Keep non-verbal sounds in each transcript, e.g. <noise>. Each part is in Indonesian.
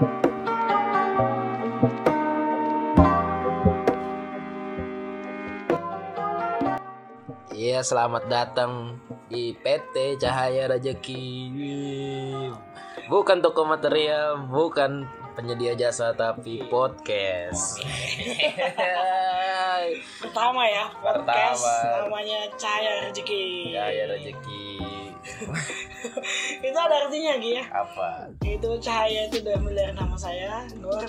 Iya, selamat datang di PT Cahaya Rejeki. Bukan toko material, bukan penyedia jasa, tapi podcast. Pertama ya, podcast Pertama. namanya Cahaya Rezeki. Cahaya Rejeki. <laughs> itu ada artinya Gi ya. Apa? Itu cahaya itu diambil dari nama saya, Nur.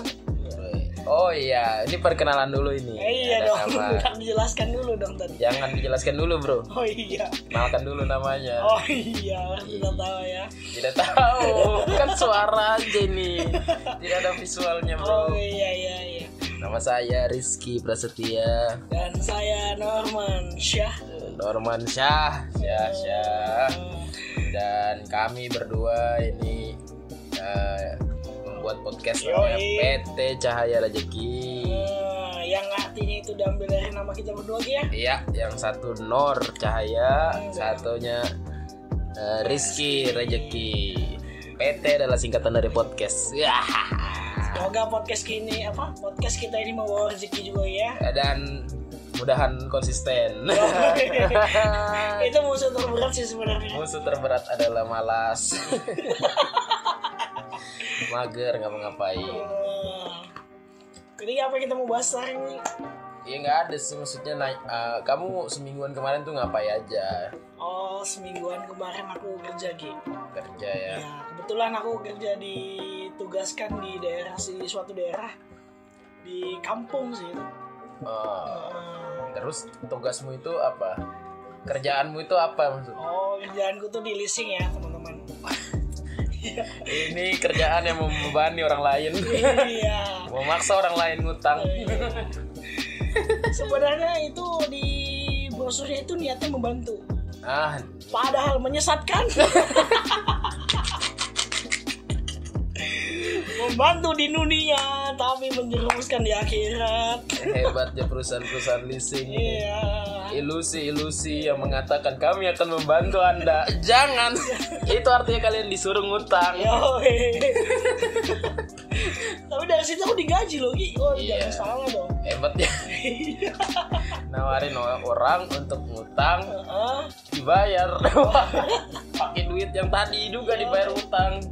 Oh iya, ini perkenalan dulu ini. Eh, iya Ada dong, nama. udah dijelaskan dulu dong tadi. Jangan dijelaskan dulu, Bro. Oh iya. Kenalkan dulu namanya. Oh iya, tidak tahu ya. Tidak tahu, kan suara aja nih. Tidak ada visualnya, Oh Bro. iya iya iya. Nama saya Rizky Prasetya. Dan saya Norman Syah. Norman Syah, Syah, Syah. Dan kami berdua ini eh, membuat podcast namanya. PT Cahaya Rejeki. Eh, yang artinya itu diambil dari nama kita berdua ya. Iya, yang satu Nor Cahaya, satunya eh, Rizky Rejeki. PT adalah singkatan dari podcast. <laughs> Semoga podcast ini apa? Podcast kita ini membawa rezeki juga ya. Dan mudahan konsisten. <laughs> <laughs> itu musuh terberat sih sebenarnya. Musuh terberat adalah malas. <laughs> Mager nggak mau ngapain. Jadi apa yang kita mau bahas sekarang ini? Ya nggak ada sih maksudnya naik. eh, kamu semingguan kemarin tuh ngapain aja Oh semingguan kemarin aku kerja Gi. kerja ya? Ya kebetulan aku kerja ditugaskan di daerah di suatu daerah di kampung sih itu. Oh, Eh, terus tugasmu itu apa? Kerjaanmu itu apa maksud? oh kerjaanku tuh di leasing ya teman-teman. <laughs> Ini kerjaan yang membebani orang lain, <laughs> Iya. memaksa orang lain ngutang. Sebenarnya itu di brosurnya itu niatnya membantu. Ah, Padahal menyesatkan. <laughs> membantu di dunia tapi menjerumuskan di akhirat. hebatnya perusahaan-perusahaan leasing. Iya. Ilusi-ilusi yang mengatakan kami akan membantu anda. Jangan. <laughs> itu artinya kalian disuruh ngutang. Tapi dari situ aku digaji loh, Ki. Oh, Iya. jangan salah dong. Hebatnya. <laughs> Nawarin orang untuk ngutang Heeh. dibayar <laughs> pakai duit yang tadi juga dibayar utang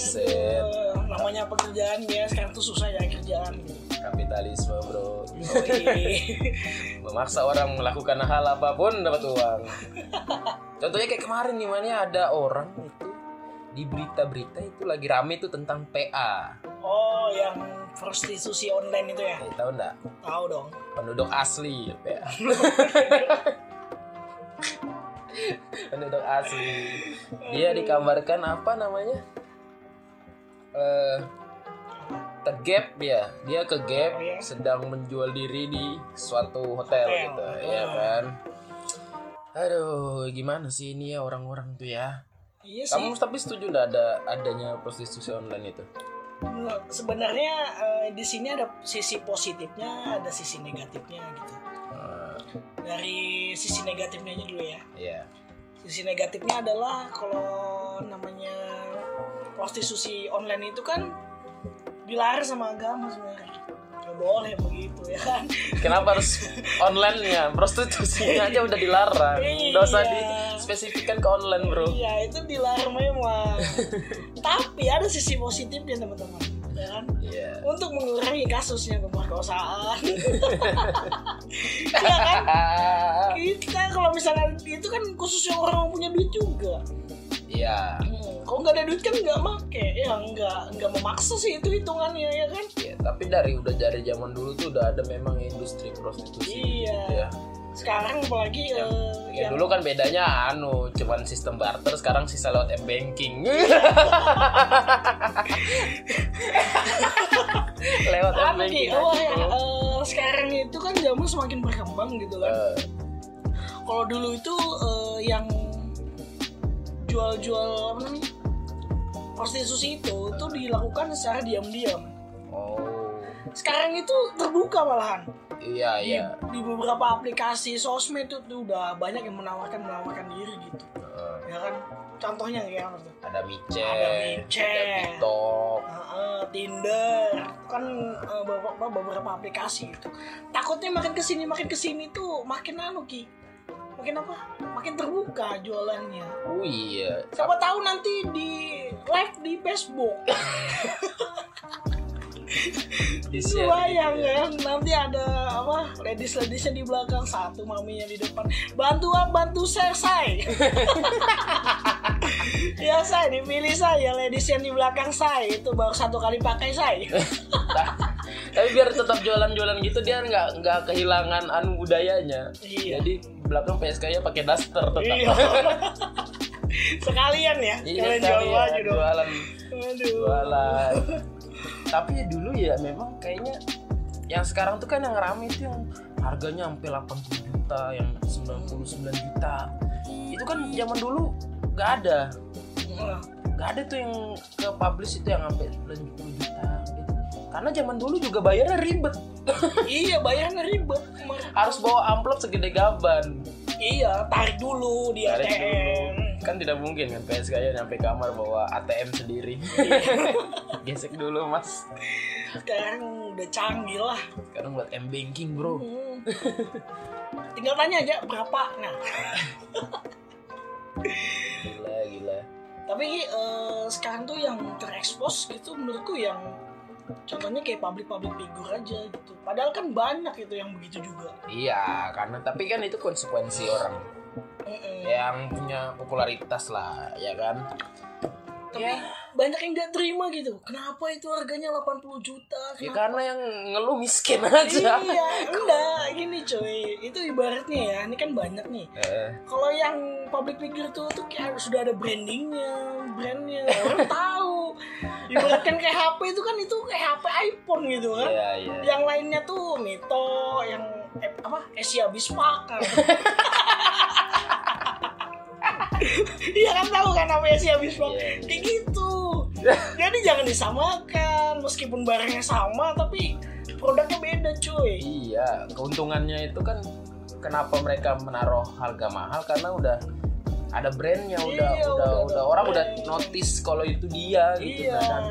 buset. Namanya pekerjaan ya sekarang tuh susah ya kerjaan. Kapitalisme bro. <laughs> Memaksa orang melakukan hal apa pun dapat uang. Contohnya kayak kemarin nih mana ada orang itu di berita-berita itu lagi rame itu tentang PA oh, yang prostitusi online itu ya? eh, tahu nggak? Tahu dong. penduduk asli PA <laughs> penduduk asli. Dia dikambarkan apa namanya eh tegap ya dia ke gap Oh, iya. sedang menjual diri di suatu hotel, Hotel. gitu ya kan aduh gimana sih ini ya orang-orang tuh ya Iya sih. kamu tapi setuju nggak ada adanya prostitusi online itu Sebenarnya eh, di sini ada sisi positifnya, ada sisi negatifnya gitu. Eh, Dari sisi negatifnya aja dulu ya. Iya Sisi negatifnya adalah kalau namanya prostitusi online itu kan dilarang sama agama sebenarnya. Gak boleh begitu ya kan. Kenapa harus online nya? Prostitusinya aja udah dilarang. Iya. Nggak usah dispesifikkan ke online, Bro. Iya itu dilarang memang. <laughs> Tapi ada sisi positifnya teman-teman. Ya kan? Iya. Untuk mengurangi kasusnya pemerkosaan. <laughs> Iya kan? <laughs> Kita kalau misalnya itu kan khusus yang orang punya duit juga. Iya. Hmm, kalau nggak ada duit kan nggak make, ya nggak nggak memaksa sih itu hitungannya ya kan? Iya, tapi dari udah dari zaman dulu tuh udah ada memang industri prostitusi. Iya. gitu ya. Sekarang apalagi Yang- eh, Ya yang dulu kan bedanya anu, cuman sistem barter, sekarang sisa lewat m banking. <laughs> lewat m apa banking. Ki? Oh ya, eh, sekarang itu kan zaman semakin berkembang gitu kan. Kalau dulu itu eh, yang jual-jual apa namanya prostitusi itu itu dilakukan secara diam-diam. oh, Sekarang itu terbuka malahan. iya Di, iya. di beberapa aplikasi sosmed itu tuh udah banyak yang menawarkan menawarkan diri gitu. Eh, Ya kan? Contohnya tuh? ada micet, Ada micet. ada tiktok, Heeh. Tinder kan eh, beberapa beberapa aplikasi itu takutnya makin ke sini makin ke sini tuh makin anu ki makin apa makin terbuka jualannya. Oh iya. Siapa tahu nanti di live di Facebook. <laughs> Lu bayang gitu ya. kan nanti ada apa ladies ladiesnya di belakang satu maminya di depan. Bantuan bantu share saya <laughs> ya saya dipilih saya ladies yang di belakang saya itu baru satu kali pakai saya <laughs> tapi biar tetap jualan-jualan gitu dia nggak nggak kehilangan anu budayanya. Iya. jadi belakang PSK nya pakai daster tetap iya. <laughs> Sekalian ya? Iya, kalian jual ya, baju dong. Jualan. Aduh. Jualan. <laughs> Tapi ya dulu ya memang kayaknya yang sekarang tuh kan yang rame itu yang harganya sampai 80 juta yang 99 juta. Itu kan zaman dulu nggak ada. Nah, nggak ada tuh yang ke publish itu yang sampai 90 juta gitu. karena zaman dulu juga bayarnya ribet. Iya bayarnya ribet. <laughs> Harus bawa amplop segede gaban iya tarik dulu di Tarik ATM dulu. kan tidak mungkin kan PSK nya nyampe kamar bawa ATM sendiri. <laughs> Gesek dulu mas. Sekarang udah canggih lah. Sekarang buat m banking bro. Hmm. tinggal tanya aja berapa. Nah. <laughs> Gila gila. Tapi eh, sekarang tuh yang terekspos gitu menurutku yang contohnya kayak public-public figure aja gitu. Padahal kan banyak itu yang begitu juga. Iya karena tapi kan itu konsekuensi orang. Mm-mm. yang punya popularitas lah ya kan? Tapi ya, banyak yang nggak terima gitu. Kenapa itu harganya 80 juta? Ya kenapa? karena yang ngeluh miskin aja. Iya <laughs> enggak. Gini coy. Itu ibaratnya ya ini kan banyak nih. Eh, kalau yang public figure tuh tuh kayak harus sudah ada brandingnya brandnya. Orang <laughs> tahu ibaratkan kayak HP itu kan itu kayak HP iPhone gitu kan. Iya iya. Yang lainnya tuh Mito yang eh, apa Asia Bispak kan Iya kan tahu kan apa Asia Bispak Iya, iya. kayak gitu. Jadi jangan disamakan meskipun barangnya sama tapi produknya beda cuy. Iya, keuntungannya itu kan kenapa mereka menaruh harga mahal? Karena udah ada brandnya, udah Iya, udah udah udah, orang udah notice kalau itu dia gitu iya. kan.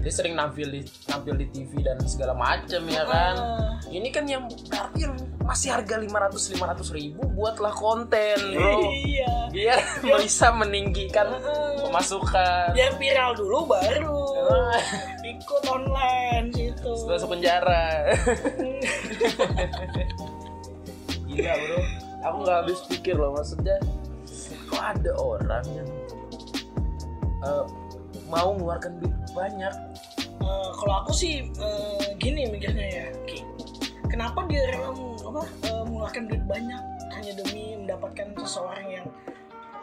Dia sering nampil di nampil di TV dan segala macam ya kan. Ah, Ini kan yang berarti yang masih harga 500 500 ribu buatlah konten, bro. iya. Biar <laughs> <laughs> bisa meninggikan Ah, pemasukan. biar viral dulu baru. Ah, ikut online gitu. Masuk penjara. <laughs> Gila bro, aku nggak habis pikir loh maksudnya kok ada orang yang eh, mau mengeluarkan duit banyak? Eh, kalau aku sih eh, gini mikirnya ya kenapa dia rela apa eh, mengeluarkan duit banyak hanya demi mendapatkan seseorang yang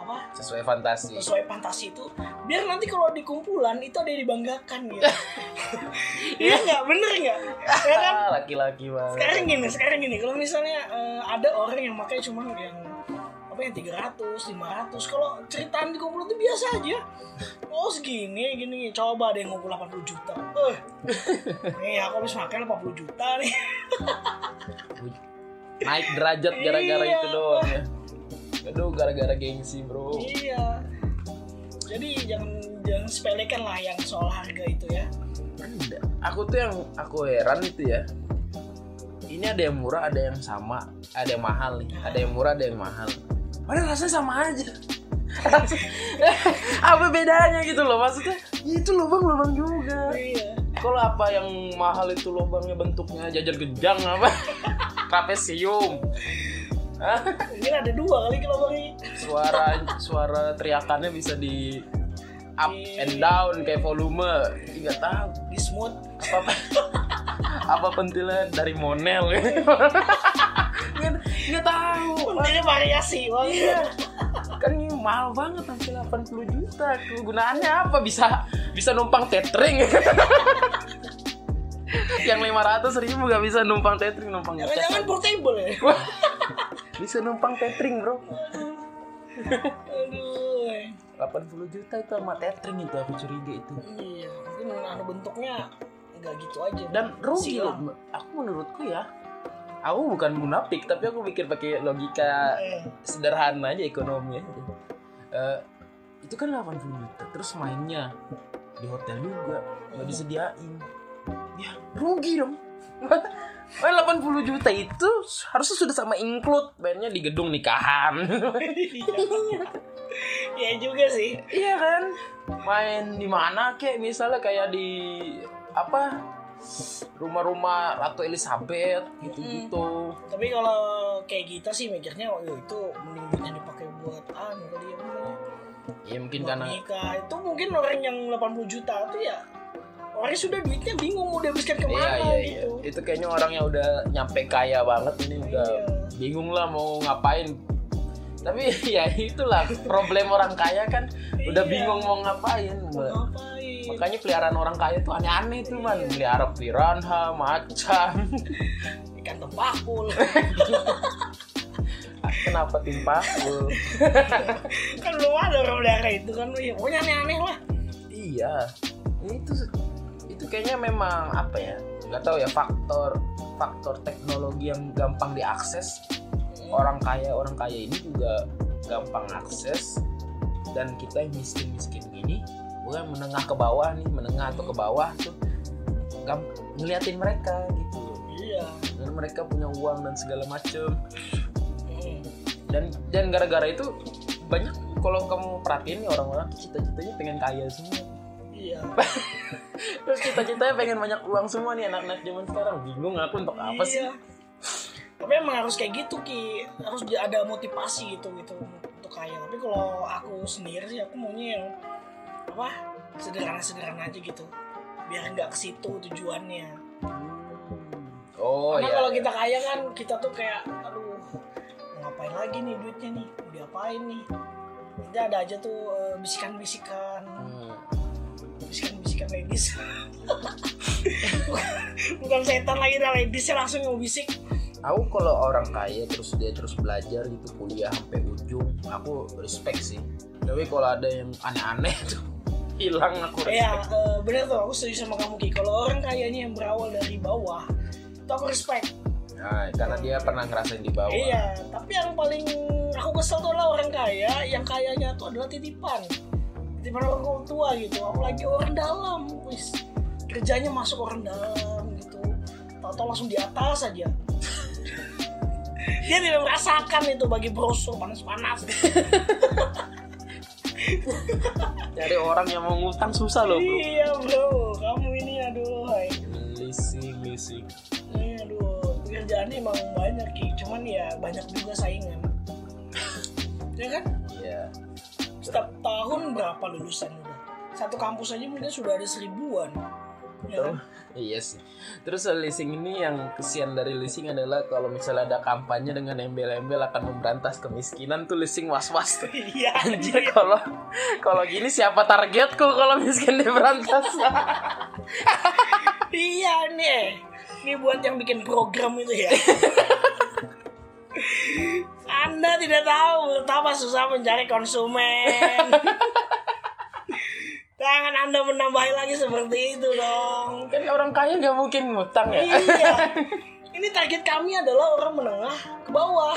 apa sesuai fantasi. sesuai fantasi itu? Biar nanti kalau di kumpulan itu ada yang dibanggakan gitu. <laughs> Iya nggak? Bener nggak? Ya kan? <laughs> Laki-laki banget. sekarang gini sekarang gini. Kalau misalnya eh, ada orang yang pakai cuma yang yang 300, 500 kalau ceritaan di kumpulan itu biasa aja oh segini gini coba deh ngumpul 80 juta eh <laughs> nih aku habis makan 80 juta nih <laughs> Naik derajat gara-gara Iya. itu doang ya. Aduh, gara-gara gengsi bro. iya jadi jangan jangan sepelekan lah yang soal harga itu ya Anda. Aku tuh yang aku heran itu ya. Ini ada yang murah, ada yang sama, ada yang mahal nih. Ada yang murah, ada yang mahal. Padahal rasanya sama aja. <laughs> apa bedanya gitu loh maksudnya? Ya itu lubang-lubang juga. iya Kalau apa yang mahal itu lubangnya bentuknya jajar gejang apa? <laughs> Trapesium. Mungkin ada dua kali kalau bang suara suara teriakannya bisa di up and down kayak volume nggak tahu di smooth apa apa pentilnya dari Monel <laughs> nggak nggak tahu. Ini variasi bang iya. Kan ini mahal banget sampai 80 juta. Kegunaannya apa? Bisa bisa numpang tethering. <laughs> Yang 500 ribu gak bisa numpang tethering numpang jangan jangan portable ya? Bisa numpang tethering bro. Aduh. 80 juta itu sama tethering itu aku curiga itu. Iya mungkin bentuknya nggak gitu aja. Dan rugi loh aku menurutku ya aku bukan munafik tapi aku pikir pakai logika Eh, sederhana aja ekonomi aja Eh, itu kan 80 juta terus mainnya di hotel juga nggak disediain ya rugi dong <laughs> Main 80 juta itu harusnya sudah sama include mainnya di gedung nikahan. <laughs> Iya juga sih. iya kan? Main di mana kek misalnya kayak di apa? Rumah-rumah Ratu Elizabeth gitu-gitu. Tapi kalau kayak kita sih mikirnya oh itu mending duitnya dipakai buat anu kali ya namanya. Ya mungkin Buat karena nikah. Itu mungkin orang yang 80 juta tuh ya orangnya sudah duitnya bingung mau dihabiskan Iya ke mana iya iya. gitu. Itu kayaknya orang yang udah nyampe kaya banget ini udah Iya. bingung lah mau ngapain. Tapi <laughs> ya itulah problem orang kaya kan udah Iya. bingung mau ngapain. Mau ngapain? Makanya peliharaan orang kaya tuh aneh-aneh tuh man. Pelihara piranha, macan. <laughs> Ikan tepakul. Kenapa timpakul? <laughs> kan belum ada orang pelihara itu kan. Ya, pokoknya aneh-aneh lah. iya. Itu itu kayaknya memang apa ya? Gak tahu ya faktor faktor teknologi yang gampang diakses orang kaya orang kaya ini juga gampang akses dan kita yang miskin miskin gini bukan menengah ke bawah nih menengah atau ke bawah tuh gam ngeliatin mereka gitu Iya. dan mereka punya uang dan segala macem Hmm. dan dan gara-gara itu banyak kalau kamu perhatiin nih orang-orang tuh cita-citanya pengen kaya semua Iya. <laughs> terus cita-citanya pengen banyak uang semua nih anak-anak zaman sekarang bingung aku untuk apa sih Iya. Tapi emang harus kayak gitu ki, harus ada motivasi gitu gitu untuk kaya. Tapi kalau aku sendiri sih aku maunya yang apa sederhana-sederhana aja gitu, biar nggak ke situ tujuannya. oh Karena iya kalau kita kaya kan kita tuh kayak, aduh ngapain lagi nih duitnya nih, mau diapain nih? Nanti ada aja tuh eh, bisikan-bisikan, Hmm. bisikan-bisikan ladies. <laughs> Bukan setan lagi dah ladiesnya langsung mau bisik. aku kalau orang kaya terus dia terus belajar gitu kuliah sampai ujung aku respect sih tapi kalau ada yang aneh-aneh tuh hilang aku Iya, respect eh, bener tuh aku setuju sama kamu Ki. Kalau orang kayaknya yang berawal dari bawah, itu aku respect. nah, karena dia pernah ngerasain di bawah Iya, tapi yang paling aku kesel tuh adalah orang kaya, yang kayanya tuh adalah titipan. Titipan orang tua gitu, apalagi orang dalam, wis. Kerjanya masuk orang dalam gitu. Tahu-tahu langsung di atas aja. <laughs> Dia tidak merasakan itu bagi brosur panas-panas. <laughs> Cari orang yang mau ngutang susah loh bro iya bro, kamu ini aduh, hai. leasing leasing Iya, aduh, pekerjaannya emang banyak Ki, cuman ya banyak juga saingan. ya kan? Iya Setiap tahun berapa lulusan udah? Satu kampus aja mungkin sudah ada seribuan. Ya kan? Iya sih. Terus leasing ini yang kesian dari leasing adalah kalau misalnya ada kampanye dengan embel-embel akan memberantas kemiskinan tuh leasing was-was tuh. <laughs> Iya, Anjir anjir. kalau kalau gini siapa targetku kalau miskin diberantas? <laughs> Iya nih. Ini buat yang bikin program itu ya. <laughs> Anda tidak tahu betapa susah mencari konsumen. Jangan Anda menambahi lagi seperti itu dong. kan orang kaya nggak mungkin ngutang ya. Iya. <laughs> Ini target kami adalah orang menengah ke bawah.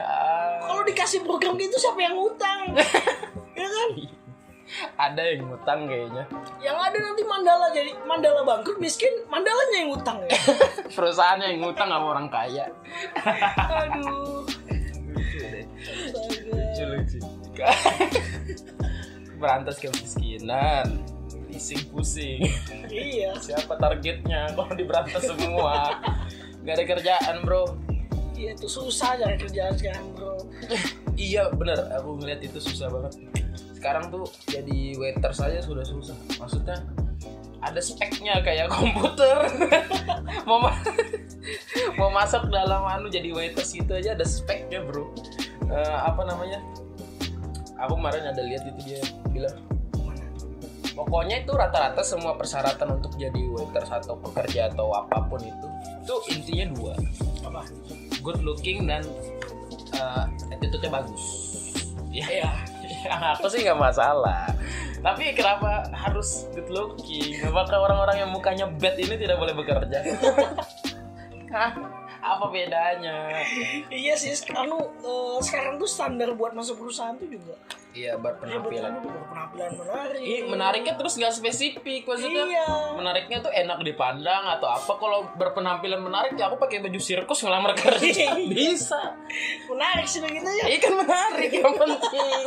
Ah, Kalau dikasih program gitu siapa yang ngutang? <laughs> ya kan? ada yang ngutang kayaknya. Yang ada nanti Mandala jadi Mandala bangkrut miskin, Mandalanya yang ngutang ya. <laughs> Perusahaannya yang ngutang sama orang kaya. Aduh. Lucu deh. Lucu lucu. Berantas kemiskinan. Leasing pusing. Iya. <laughs> Siapa targetnya kalau diberantas semua? Gak ada kerjaan bro. Iya itu susah cari kerjaan sekarang bro. <laughs> Iya bener, aku ngeliat itu susah banget. Sekarang tuh jadi waiter saja sudah susah. Maksudnya ada speknya kayak <laughs> komputer. mau ma- mau masuk dalam anu jadi waiter situ aja ada speknya bro. Eh, apa namanya? Aku kemarin ada lihat itu dia bilang pokoknya itu rata-rata semua persyaratan untuk jadi waiter atau pekerja atau apa pun itu itu intinya dua Apa? good looking dan uh, attitude-nya bagus. Ya, Iya. yang <laughs> aku sih nggak masalah. Tapi kenapa harus good looking? Apakah orang-orang yang mukanya bad ini tidak boleh bekerja? <laughs> <laughs> Hah? Apa bedanya? Iya sih anu eh, sekarang tuh standar buat masuk perusahaan tuh juga. Iya ya buat berpenampilan anu, berpenampilan menarik. Ih, menariknya terus nggak spesifik maksudnya iya. menariknya tuh enak dipandang atau apa. Kalau berpenampilan menarik ya aku pakai baju sirkus ngelamar <laughs> kerja. Bisa. Menarik sih begitu ya. Iya kan menarik yang penting.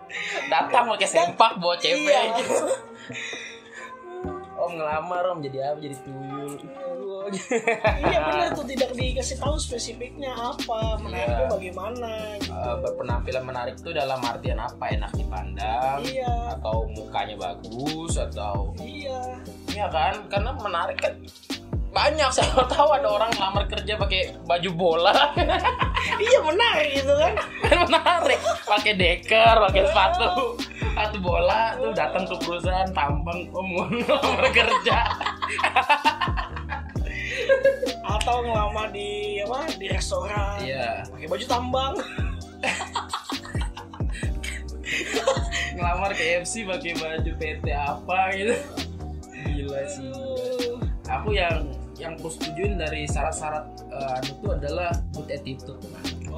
<laughs> Datang pakai sempak bawa cewek. Iya. gitu om ngelamar om. Jadi apa? Jadi tuyul. <laughs> Iya benar tuh. Tidak dikasih tahu spesifiknya apa menariknya Iya. bagaimana gitu. Eh, berpenampilan menarik tuh dalam artian apa? Enak dipandang iya. atau mukanya bagus atau iya. Iya kan? Karena menarik kan banyak saya tahu ada orang ngelamar kerja pakai baju bola. <laughs> Iya menarik gitu kan. <laughs> Menarik. Pakai deker pakai sepatu. Sepatu bola tuh datang ke perusahaan tampang om mau ngelamar kerja. <laughs> Atau ngelamar di apa di restoran. Iya. Pakai baju tambang. Ngelamar KFC pakai baju PT apa gitu. Gila sih Aduh. Aku yang yang aku setujuin dari syarat-syarat eh, anu tuh adalah good attitude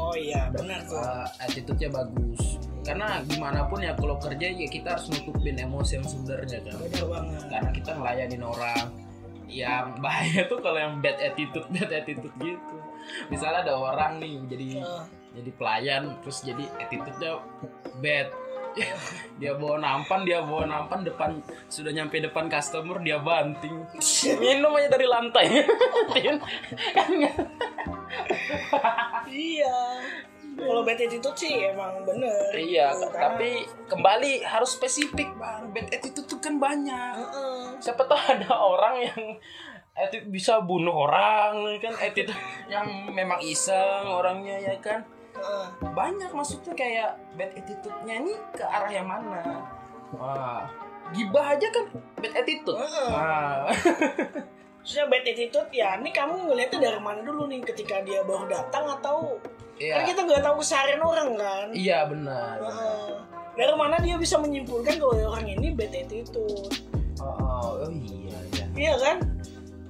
oh iya benar tuh. Uh, attitude-nya bagus. Karena gimana pun ya kalau kerja ya kita harus nutupin emosi yang sebenarnya kan. Benar banget. Karena kita ngelayanin orang yang <laughs> bahaya tuh kalau yang bad attitude bad attitude gitu. Misalnya ada orang nih jadi Eh, jadi pelayan terus jadi attitude-nya bad <laughs> dia bawa nampan dia bawa nampan depan sudah nyampe depan customer dia banting minum aja dari lantai kan <laughs> iya kalau bad attitude sih emang bener Iya, Gitu, karena- tapi kembali harus spesifik bang. Bad attitude tuh kan banyak. Heeh. Siapa tahu ada orang yang bisa bunuh orang kan attitude yang memang iseng orangnya ya kan Heeh. banyak maksudnya kayak bad attitude-nya ini ke arah yang mana wah gibah aja kan bad attitude Heeh. Wah. <laughs> Maksudnya bad attitude ya, ini kamu ngeliatnya dari mana dulu nih ketika dia baru datang atau kan iya kita nggak tahu keseharian orang kan. iya benar Heeh. Dari mana dia bisa menyimpulkan kalau orang ini bad attitude? oh, oh iya iya Iya kan?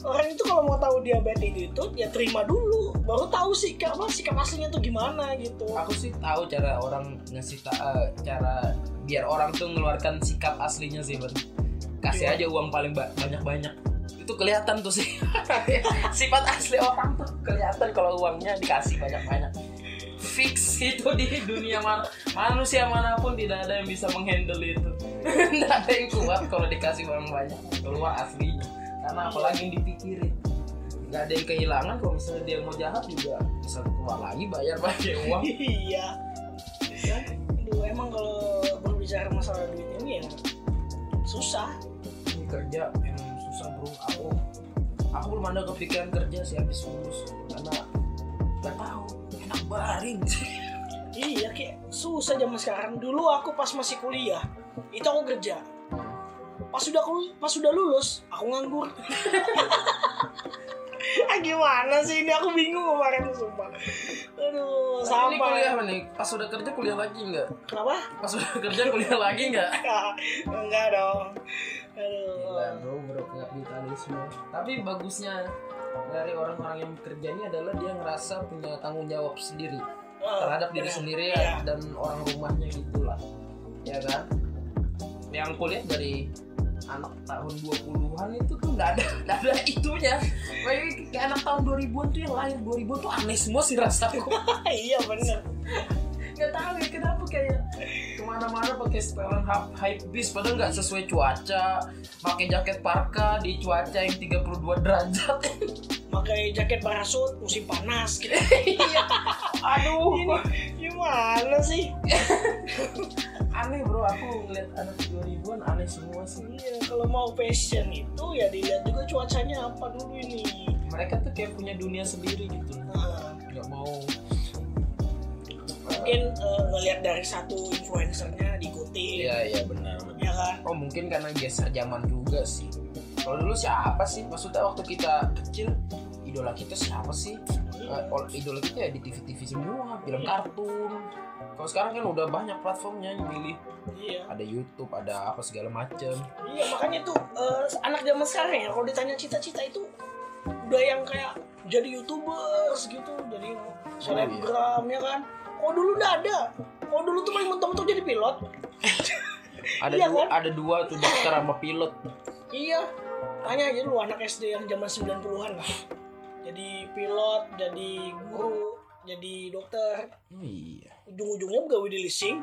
Orang itu kalau mau tahu dia bad attitude ya terima dulu, baru tahu sikap apa sikap aslinya tuh gimana gitu. aku sih tahu cara orang ngasih ta- eh, cara biar orang tuh ngeluarkan sikap aslinya sih Ben. kasih Iya. aja uang paling ba- banyak-banyak. Itu kelihatan tuh sih. <laughs> Sifat asli orang tuh kelihatan kalau uangnya dikasih banyak-banyak. Fix itu di dunia man- manusia mana pun tidak ada yang bisa menghandle itu. <laughs> Tidak ada yang kuat kalau dikasih uang banyak. Keluar aslinya karena apalagi yang dipikirin nggak ada yang kehilangan kalau misalnya dia mau jahat juga bisa keluar lagi bayar pakai uang <laughs> iya. Aduh, emang kalau berbicara masalah duit ini ya susah. ini kerja emang susah bro aku aku belum ada kepikiran kerja sih habis lulus karena nggak tahu enak baring <laughs> Iya, kayak susah zaman sekarang. Dulu aku pas masih kuliah, itu aku kerja. Pas sudah kul- pas sudah lulus, aku nganggur. <laughs> ah gimana sih ini aku bingung kemarin sumpah. Aduh, Tapi ini kuliah sama. nih pas sudah kerja kuliah lagi nggak Kenapa? pas sudah kerja kuliah lagi nggak <laughs> Enggak dong. Gila Aduh. bro bro kapitalisme tapi bagusnya dari orang-orang yang bekerja ini adalah dia ngerasa punya tanggung jawab sendiri Ah, terhadap diri sendiri Iya. dan orang rumahnya gitulah ya kan yang kuliah dari anak tahun 20-an itu tuh nggak ada nggak ada itunya kayak kayak anak tahun 2000-an tuh yang lahir 2000 tuh aneh semua sih rasaku <laughs> iya bener. nggak tahu ya kenapa kayak ke mana-mana pakai setelan hype, hype beast padahal nggak sesuai cuaca pakai jaket parka di cuaca yang 32 derajat <laughs> Pakai jaket parasut musim panas gitu. <laughs> Iya. aduh Ini gimana sih? Aneh bro. Aku ngeliat anak 2000-an aneh semua sih. Iya, kalau mau fashion itu ya dilihat juga cuacanya apa dulu ini. mereka tuh kayak punya dunia sendiri gitu. Nah, nggak mau. Mungkin eh, ngelihat dari satu influencernya diikuti, iya iya benar ya kan? oh mungkin karena geser zaman juga sih. Kalau dulu siapa sih? Maksudnya waktu kita kecil idola kita siapa sih? Ol- idola kita ya di TV-TV semua film kartun kalau sekarang kan udah banyak platformnya yang milih. Iya, ada YouTube ada apa segala macem. Iya makanya tuh eh, anak zaman sekarang ya kalau ditanya cita-cita itu udah yang kayak jadi youtubers gitu jadi selebgram ya kan? Oh dulu udah ada. Oh dulu tuh paling mentok-mentok jadi pilot. <laughs> Ada Iya dua kan? ada dua tuh dokter sama pilot. Iya. Tanya aja lu anak SD yang zaman 90-an lah. Jadi pilot jadi guru jadi dokter. Oh, iya. Ujung-ujungnya pegawai di leasing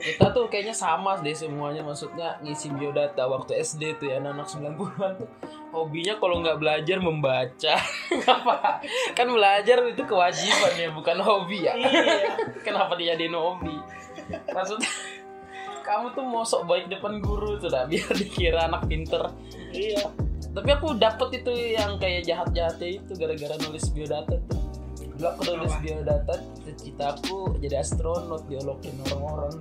kita tuh kayaknya sama deh semuanya maksudnya ngisi biodata waktu SD tuh ya anak 90-an tuh. Hobinya kalau nggak belajar membaca. <laughs> Apa kan belajar itu kewajiban ya bukan hobi ya. Iya. <laughs> Kenapa dijadiin hobi? Maksudnya kamu tuh mau sok baik depan guru tuh dah biar dikira anak pinter. Iya tapi aku dapet itu yang kayak jahat-jahatnya itu gara-gara nulis biodata tuh. Dulu aku nulis biodata cita aku jadi astronot diolokin orang-orang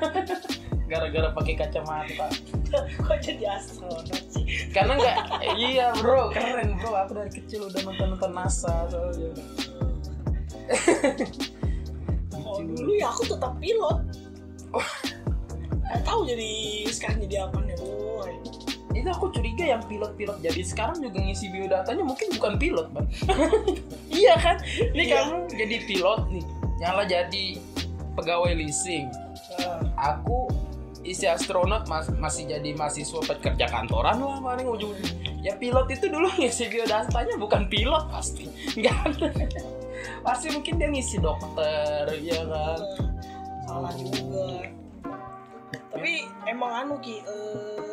<laughs> gara-gara pakai kacamata. <laughs> Kok jadi astronot sih? Karena nggak <laughs> iya bro keren bro. Aku dari kecil udah nonton nonton NASA soalnya oh dulu ya aku tetap pilot. Gak tahu jadi sekarang jadi apa nih boy itu aku curiga yang pilot-pilot. Jadi sekarang juga ngisi biodatanya mungkin bukan pilot bang. <laughs> Iya kan? Ini Iya. kamu jadi pilot nih. Nyala jadi pegawai leasing. Nah, aku isi astronot mas- masih jadi mahasiswa pekerja kantoran lah paling ujung ya pilot itu dulu <laughs> ngisi biodatanya bukan pilot pasti. <laughs> Nggak ada. Pasti mungkin dia ngisi dokter ya kan? Salah juga. Tapi emang anu ki namanya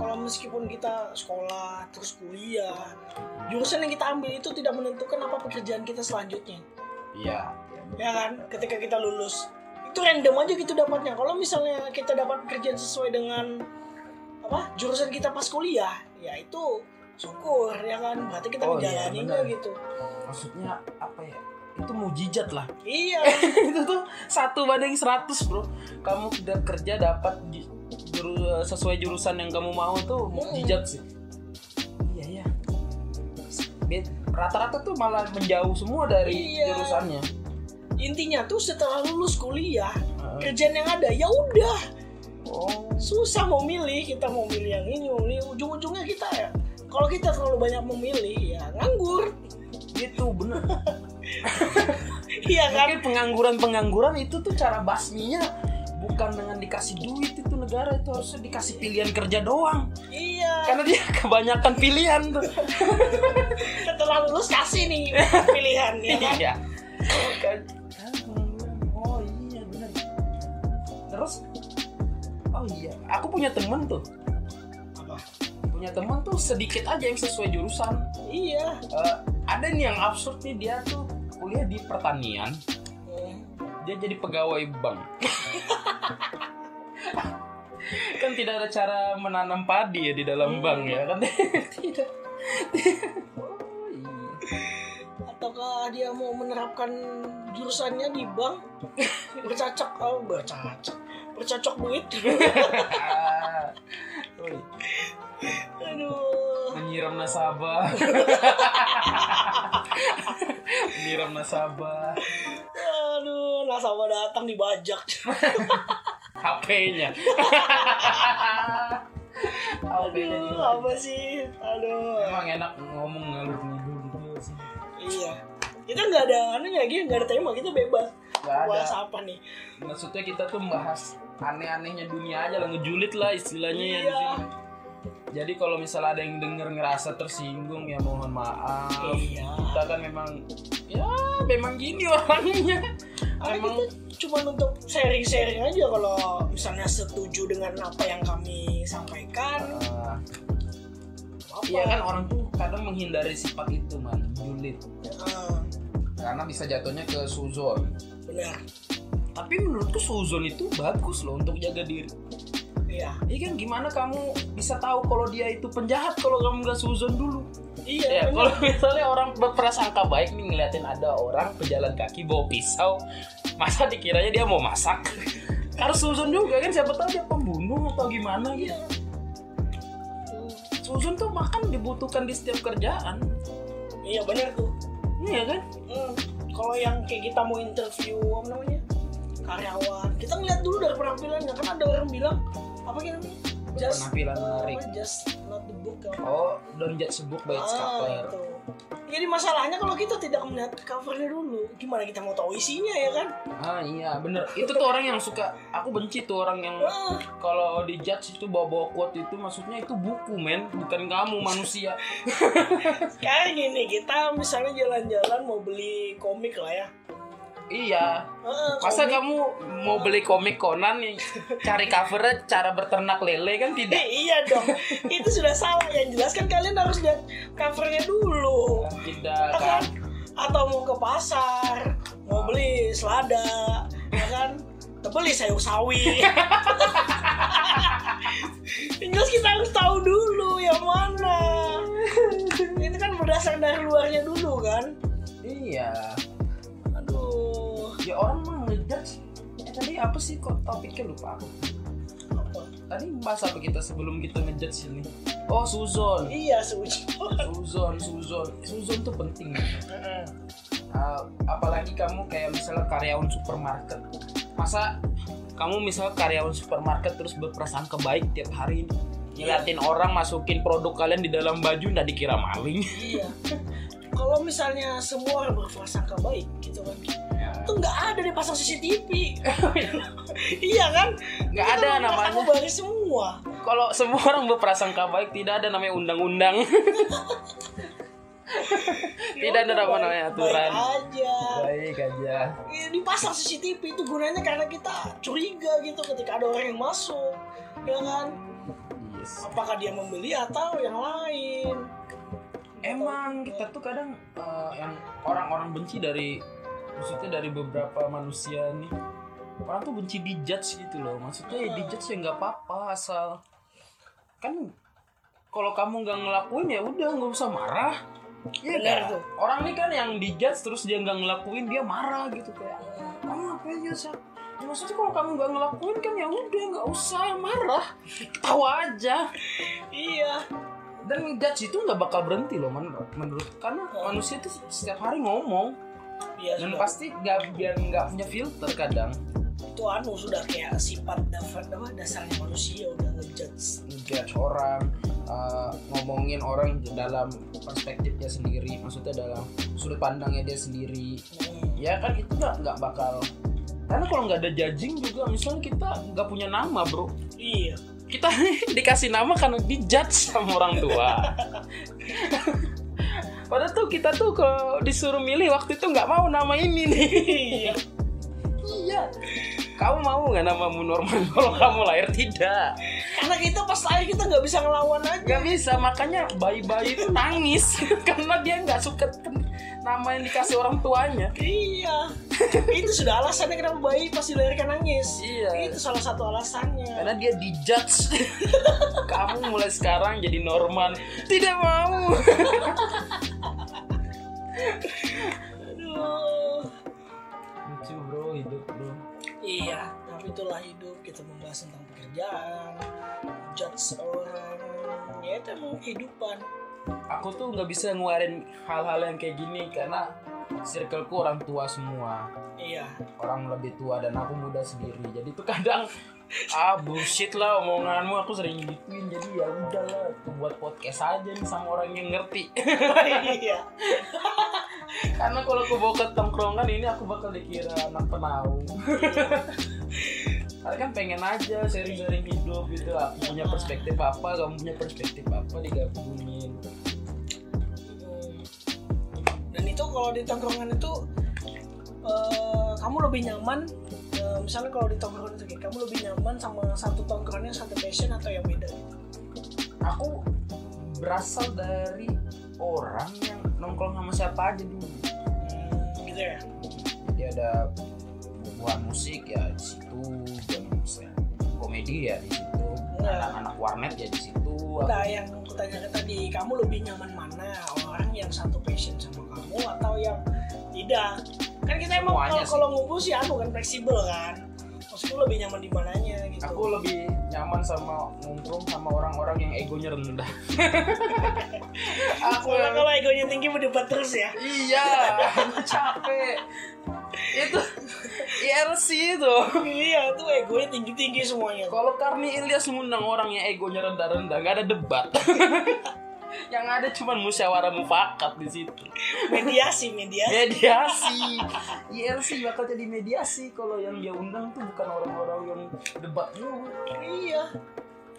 kalau meskipun kita sekolah terus kuliah jurusan yang kita ambil itu tidak menentukan apa pekerjaan kita selanjutnya. Iya. Ya kan? Ketika kita lulus itu random aja gitu dapatnya. Kalau misalnya kita dapat pekerjaan sesuai dengan apa jurusan kita pas kuliah ya itu syukur ya kan? Berarti kita Oh, iya, menjalaninya benar. gitu. Maksudnya apa ya? Itu mujizat lah. Iya. <laughs> Itu tuh satu banding 100 bro. Kamu udah kerja dapat juru- sesuai jurusan yang kamu mau tuh mukjizat sih. Iya ya rata-rata tuh malah menjauh semua dari Iya. jurusannya. Intinya tuh setelah lulus kuliah Heeh. kerjaan yang ada ya udah. Oh. Susah mau milih kita mau milih yang ini mau milih ujung-ujungnya kita ya kalau kita terlalu banyak memilih ya nganggur. Gitu bener. <laughs> Iya kan? Mungkin pengangguran pengangguran itu tuh cara basminya bukan dengan dikasih duit itu negara itu harusnya dikasih pilihan kerja doang. Iya. Karena dia kebanyakan pilihan tuh. <laughs> Setelah lulus kasih nih pilihan ya kan? Iya. Oh iya benar terus? Oh iya. Aku punya temen tuh. Apa? punya temen tuh sedikit aja yang sesuai jurusan. Iya. Eh, ada nih yang absurd nih dia tuh kuliah di pertanian. Dia jadi pegawai bank. Kan tidak ada cara menanam padi ya di dalam Hmm. bank ya kan? <laughs> Tidak <laughs> ataukah dia mau menerapkan jurusannya di bank? <laughs> Bercacak. Oh bercacak. Bercocok duit. <laughs> Aduh. Menyiram nasabah. <laughs> Menyiram nasabah. Aduh nasabah datang dibajak HP-nya HP-nya aduh apa sih? Aduh. Emang enak ngomong ngalur iya kita nggak ada anunya lagi nggak ada tema kita bebas Nggak ada. bahas apa nih maksudnya kita tuh bahas aneh-anehnya dunia aja lah ngejulit lah istilahnya ya Iya. sini. Jadi kalau misalnya ada yang denger ngerasa tersinggung ya mohon maaf. iya Kita kan memang ya memang gini orangnya. karena Emang kita cuma untuk sharing-sharing aja kalau misalnya setuju dengan apa yang kami sampaikan apa Iya kan orang tuh kadang menghindari sifat itu man, julid. Ah, Karena bisa jatuhnya ke suzon. benar Tapi menurutku suzon itu bagus loh untuk jaga diri. iya Iya kan gimana kamu bisa tahu kalau dia itu penjahat kalau kamu nggak suzon dulu? iya Ya, kalau misalnya orang berprasangka baik nih ngeliatin ada orang pejalan kaki bawa pisau, masa dikiranya dia mau masak? <laughs> Harus suzon juga kan siapa tahu dia pembunuh atau gimana gitu. iya Suzon tuh makan dibutuhkan di setiap kerjaan. Iya benar tuh. Iya kan? Hmm, kalau yang kayak kita mau interview apa namanya karyawan kita ngeliat dulu dari penampilannya. Kan ada orang bilang apa gitu namanya? Just, berpenampilan uh, menarik just not the book oh don't judge a book by its Ah, cover. itu. Jadi masalahnya kalau kita tidak melihat covernya dulu, gimana kita mau tahu isinya ya kan? ah iya bener itu tuh orang yang suka aku benci tuh orang yang Ah, kalau di judge itu bawa-bawa quote itu maksudnya itu buku men bukan kamu manusia <laughs> kayak gini kita misalnya jalan-jalan mau beli komik lah ya. Iya Ah, masa komik. kamu mau beli komik Conan nih cari covernya cara berternak lele kan tidak Eh, iya dong, itu sudah salah. Yang jelas kan kalian harus lihat covernya dulu. tidak kan? kan Atau mau ke pasar, mau beli selada, ya kan? Beli sayur sawi. <laughs> Yang jelas kita harus tahu dulu yang mana. Itu kan berdasar dari luarnya dulu kan. iya. Ya orang mah ngejudge. Eh tadi apa sih kok topiknya lupa aku? Tadi bahas apa kita sebelum kita ngejudge ini? Oh Suzon. Iya, seujung. Suzon Suzon. Suzon tuh penting. Uh, apalagi kamu kayak misalnya karyawan supermarket. Masa kamu misalnya karyawan supermarket terus berprasangka baik tiap hari? Ngeliatin orang masukin produk kalian di dalam baju nggak dikira maling. Iya. Kalau misalnya semua berprasangka baik gitu kan. Itu nggak ada di pasang CCTV. <laughs> iya kan? nggak ada namanya baik semua. kalau semua orang berprasangka baik tidak ada namanya undang-undang <laughs> tidak ada nama namanya aturan Baik aja. baik aja Ya, dipasang CCTV itu gunanya karena kita curiga gitu ketika ada orang yang masuk. Ya kan? yes. Apakah dia membeli atau yang lain? emang kita tuh kadang uh, yang orang-orang benci dari maksudnya dari beberapa manusia nih orang tuh benci dijudge gitu loh maksudnya ya dijudge ya nggak apa-apa asal kan kalau kamu nggak ngelakuin ya udah nggak usah marah Iya kan? tuh. Orang nih kan yang dijudge terus dia nggak ngelakuin dia marah gitu kayak kamu ngapain ya Sak? Ya, maksudnya kalau kamu nggak ngelakuin kan ya udah nggak usah marah, tawa aja. Iya. Dan judge itu nggak bakal berhenti loh menurut menurut karena manusia itu setiap hari ngomong Iya dan sudah. pasti nggak biar nggak punya filter kadang Itu anu sudah kayak sifat dasar apa dasarnya manusia udah ngejudge. ngejudge orang uh, ngomongin orang dalam perspektifnya sendiri maksudnya dalam sudut pandangnya dia sendiri Hmm. ya kan itu nggak nggak bakal karena kalau nggak ada judging juga misalnya kita nggak punya nama bro Iya. kita <laughs> dikasih nama karena dijudge sama orang tua <laughs> padahal tuh kita tuh kalau disuruh milih waktu itu nggak mau nama ini nih Iya. iya kamu mau nggak namamu Norman kalau kamu lahir tidak Karena kita pas lahir kita nggak bisa ngelawan aja. nggak bisa makanya bayi-bayi itu nangis <laughs> karena dia nggak suka nama yang dikasih orang tuanya Iya. itu sudah alasannya kenapa bayi pas dilahirkan nangis. Iya. Itu salah satu alasannya. karena dia dijudge <laughs> kamu mulai sekarang jadi Norman tidak mau <laughs> Aduh. lucu bro hidup bro Iya, tapi itulah hidup. Kita membahas tentang pekerjaan, judge orang, ya itu emang kehidupan. aku tuh nggak bisa ngeluarin hal-hal yang kayak gini karena circleku orang tua semua. Iya, orang lebih tua dan aku muda sendiri. Jadi tuh kadang ah bullshit lah omonganmu aku sering gituin. Jadi ya udahlah aku buat podcast aja nih sama orang yang ngerti. <laughs> Iya, <laughs> karena kalau aku bawa ke tongkrongan ini aku bakal dikira anak penaung. <laughs> Karena kan pengen aja sharing-sharing hidup gitu. Aku punya perspektif apa, kamu punya perspektif apa digabungin. Dan itu kalau di tongkrongan itu eh, kamu lebih nyaman, eh, misalnya kalau di tongkrongan itu kayak, kamu lebih nyaman sama satu tongkrongan yang satu passion atau yang beda? Aku berasal dari orang yang nongkrong sama siapa aja dulu Hmm, gitu ya. Jadi ada buah musik ya di situ dan misalnya komedi ya di situ Iya. anak-anak warnet ya di situ Nah, yang aku tanyakan tadi, kamu lebih nyaman mana? Orang yang satu passion sama kamu atau yang tidak? Kan kita emang kalau kalau ngumpul sih anu kan fleksibel kan. Maksudku lebih nyaman di mananya gitu. aku lebih nyaman sama nongkrong sama orang-orang yang egonya rendah <laughs> aku Soalnya kalau egonya tinggi berdebat terus ya. iya aku <laughs> capek itu ILC itu iya tuh egonya tinggi tinggi semuanya kalau Karni Ilyas ngundang orang yang egonya rendah-rendah nggak ada debat <laughs> yang ada cuma musyawarah mufakat di situ. Mediasi mediasi. Mediasi. <laughs> ILC bakal jadi mediasi kalau yang dia undang tuh bukan orang-orang yang debat dulu iya.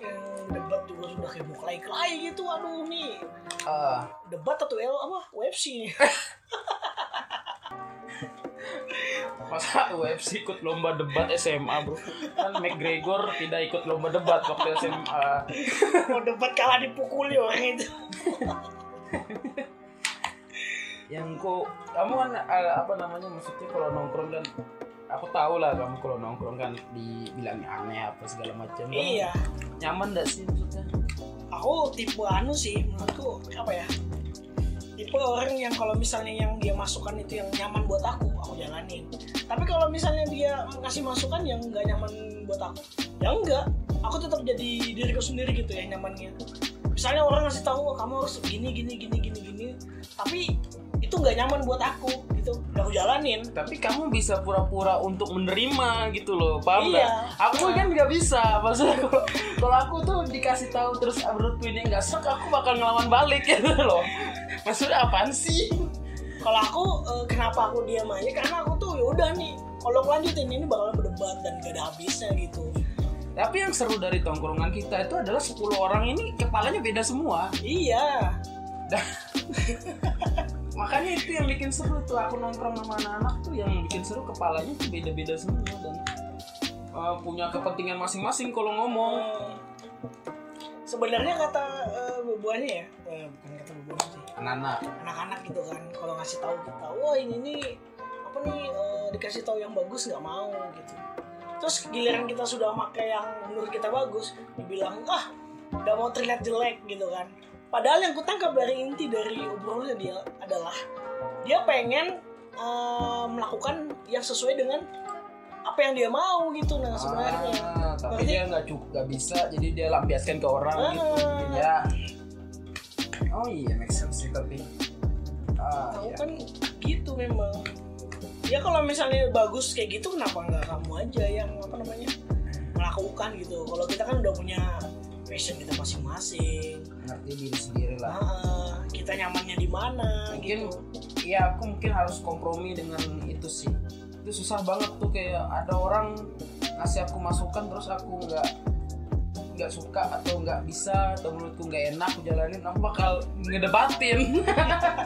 Yang debat juga sudah kayak mau kelai gitu aduh nih ah. Debat atau L apa? UFC nih <laughs> masa UFC ikut lomba debat SMA bro? Kan McGregor tidak ikut lomba debat waktu SMA mau debat kalah dipukuli orang itu. Yang kok kamu kan eh, apa namanya maksudnya kalau nongkrong kan aku tahu lah kamu kalau nongkrong kan dibilangnya aneh apa segala macam. Iya. Nyaman gak sih maksudnya? Aku tipe anu sih menurutku apa ya tipe orang yang kalau misalnya yang dia masukkan itu yang nyaman buat aku aku jalanin. Tapi kalau misalnya dia ngasih masukan yang nggak nyaman buat aku ya enggak. Aku tetap jadi diriku sendiri gitu ya nyamannya. Misalnya orang ngasih tahu "Oh, kamu harus gini gini gini gini gini. Tapi itu nggak nyaman buat aku gitu. Udah aku jalanin. Tapi kamu bisa pura-pura untuk menerima gitu loh paham Iya. aku kan nggak bisa maksudnya kalau kalau aku tuh dikasih tahu terus menurutku ini nggak serak aku bakal ngelawan balik <laughs> gitu loh. Maksudnya apaan sih? Kalau aku eh, kenapa aku diam aja? Karena aku tuh ya udah nih kalau lanjutin ini bakal berdebat dan gak ada habisnya gitu. Tapi yang seru dari tongkrongan kita itu adalah 10 orang ini kepalanya beda semua. Iya <laughs> makanya itu yang bikin seru tuh aku nongkrong sama anak-anak tuh yang bikin seru kepalanya tuh beda-beda semua dan uh, punya kepentingan masing-masing kalau ngomong. Sebenarnya kata eh, bubuannya ya eh, bukan kata bubuannya sih. Anak-anak. Anak-anak gitu kan kalau ngasih tahu kita wah ini nih apa nih eh, dikasih tahu yang bagus nggak mau gitu. Terus giliran kita sudah pakai yang menurut kita bagus dibilang ah udah mau terlihat jelek gitu kan padahal yang kutangkap dari inti dari obrolannya dia adalah dia pengen eh, melakukan yang sesuai dengan apa yang dia mau gitu nah sebenarnya. Ah, tapi Berarti- dia nggak cukup nggak bisa jadi dia lampiaskan ke orang gitu. Ah. ya oh iya make sense sih tapi ah, kamu iya. kan gitu memang. Ya kalau misalnya bagus kayak gitu kenapa nggak kamu aja yang apa namanya melakukan gitu? Kalau kita kan udah punya passion kita masing-masing. Ngerti diri sendiri lah. Ah, kita nyamannya di mana mungkin gitu. ya aku mungkin harus kompromi dengan itu sih. Itu susah banget tuh kayak ada orang ngasih aku masukan terus aku nggak nggak suka atau nggak bisa atau menurutku nggak enak aku jalanin aku bakal ngedebatin.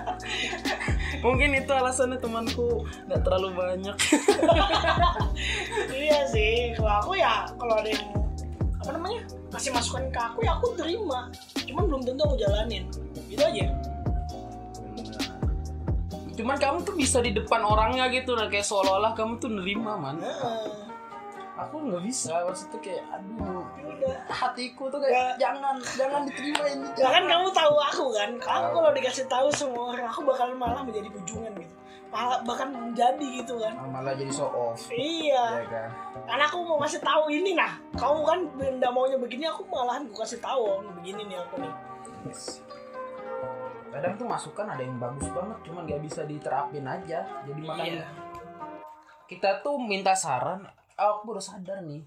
<laughs> Mungkin itu alasannya temanku nggak terlalu banyak. <laughs> Iya sih kalau aku ya kalau ada yang apa namanya kasih masukan ke aku ya aku terima. Cuman belum tentu aku jalanin. Gitu aja. Cuman kamu tuh bisa di depan orangnya gitu nah kayak seolah-olah kamu tuh nerima man. Heeh. aku nggak bisa maksudnya kayak aduh Ya udah. hatiku tuh kayak jangan jangan diterima ini. Ya kan jangan. kamu tahu aku kan, kamu kalau dikasih tahu semua orang, aku bakal malah menjadi ujungan gitu, malah bahkan menjadi gitu kan. Ah, malah jadi show off. Iya, ya kan? Karena aku mau ngasih tahu ini nah, kamu kan benda maunya begini, aku malahan gue kasih tahu begini nih aku nih. Yes. kadang tuh masukan ada yang bagus banget cuman nggak bisa diterapin aja. Jadi makanya Iya. kita tuh minta saran. Oh, aku baru sadar nih.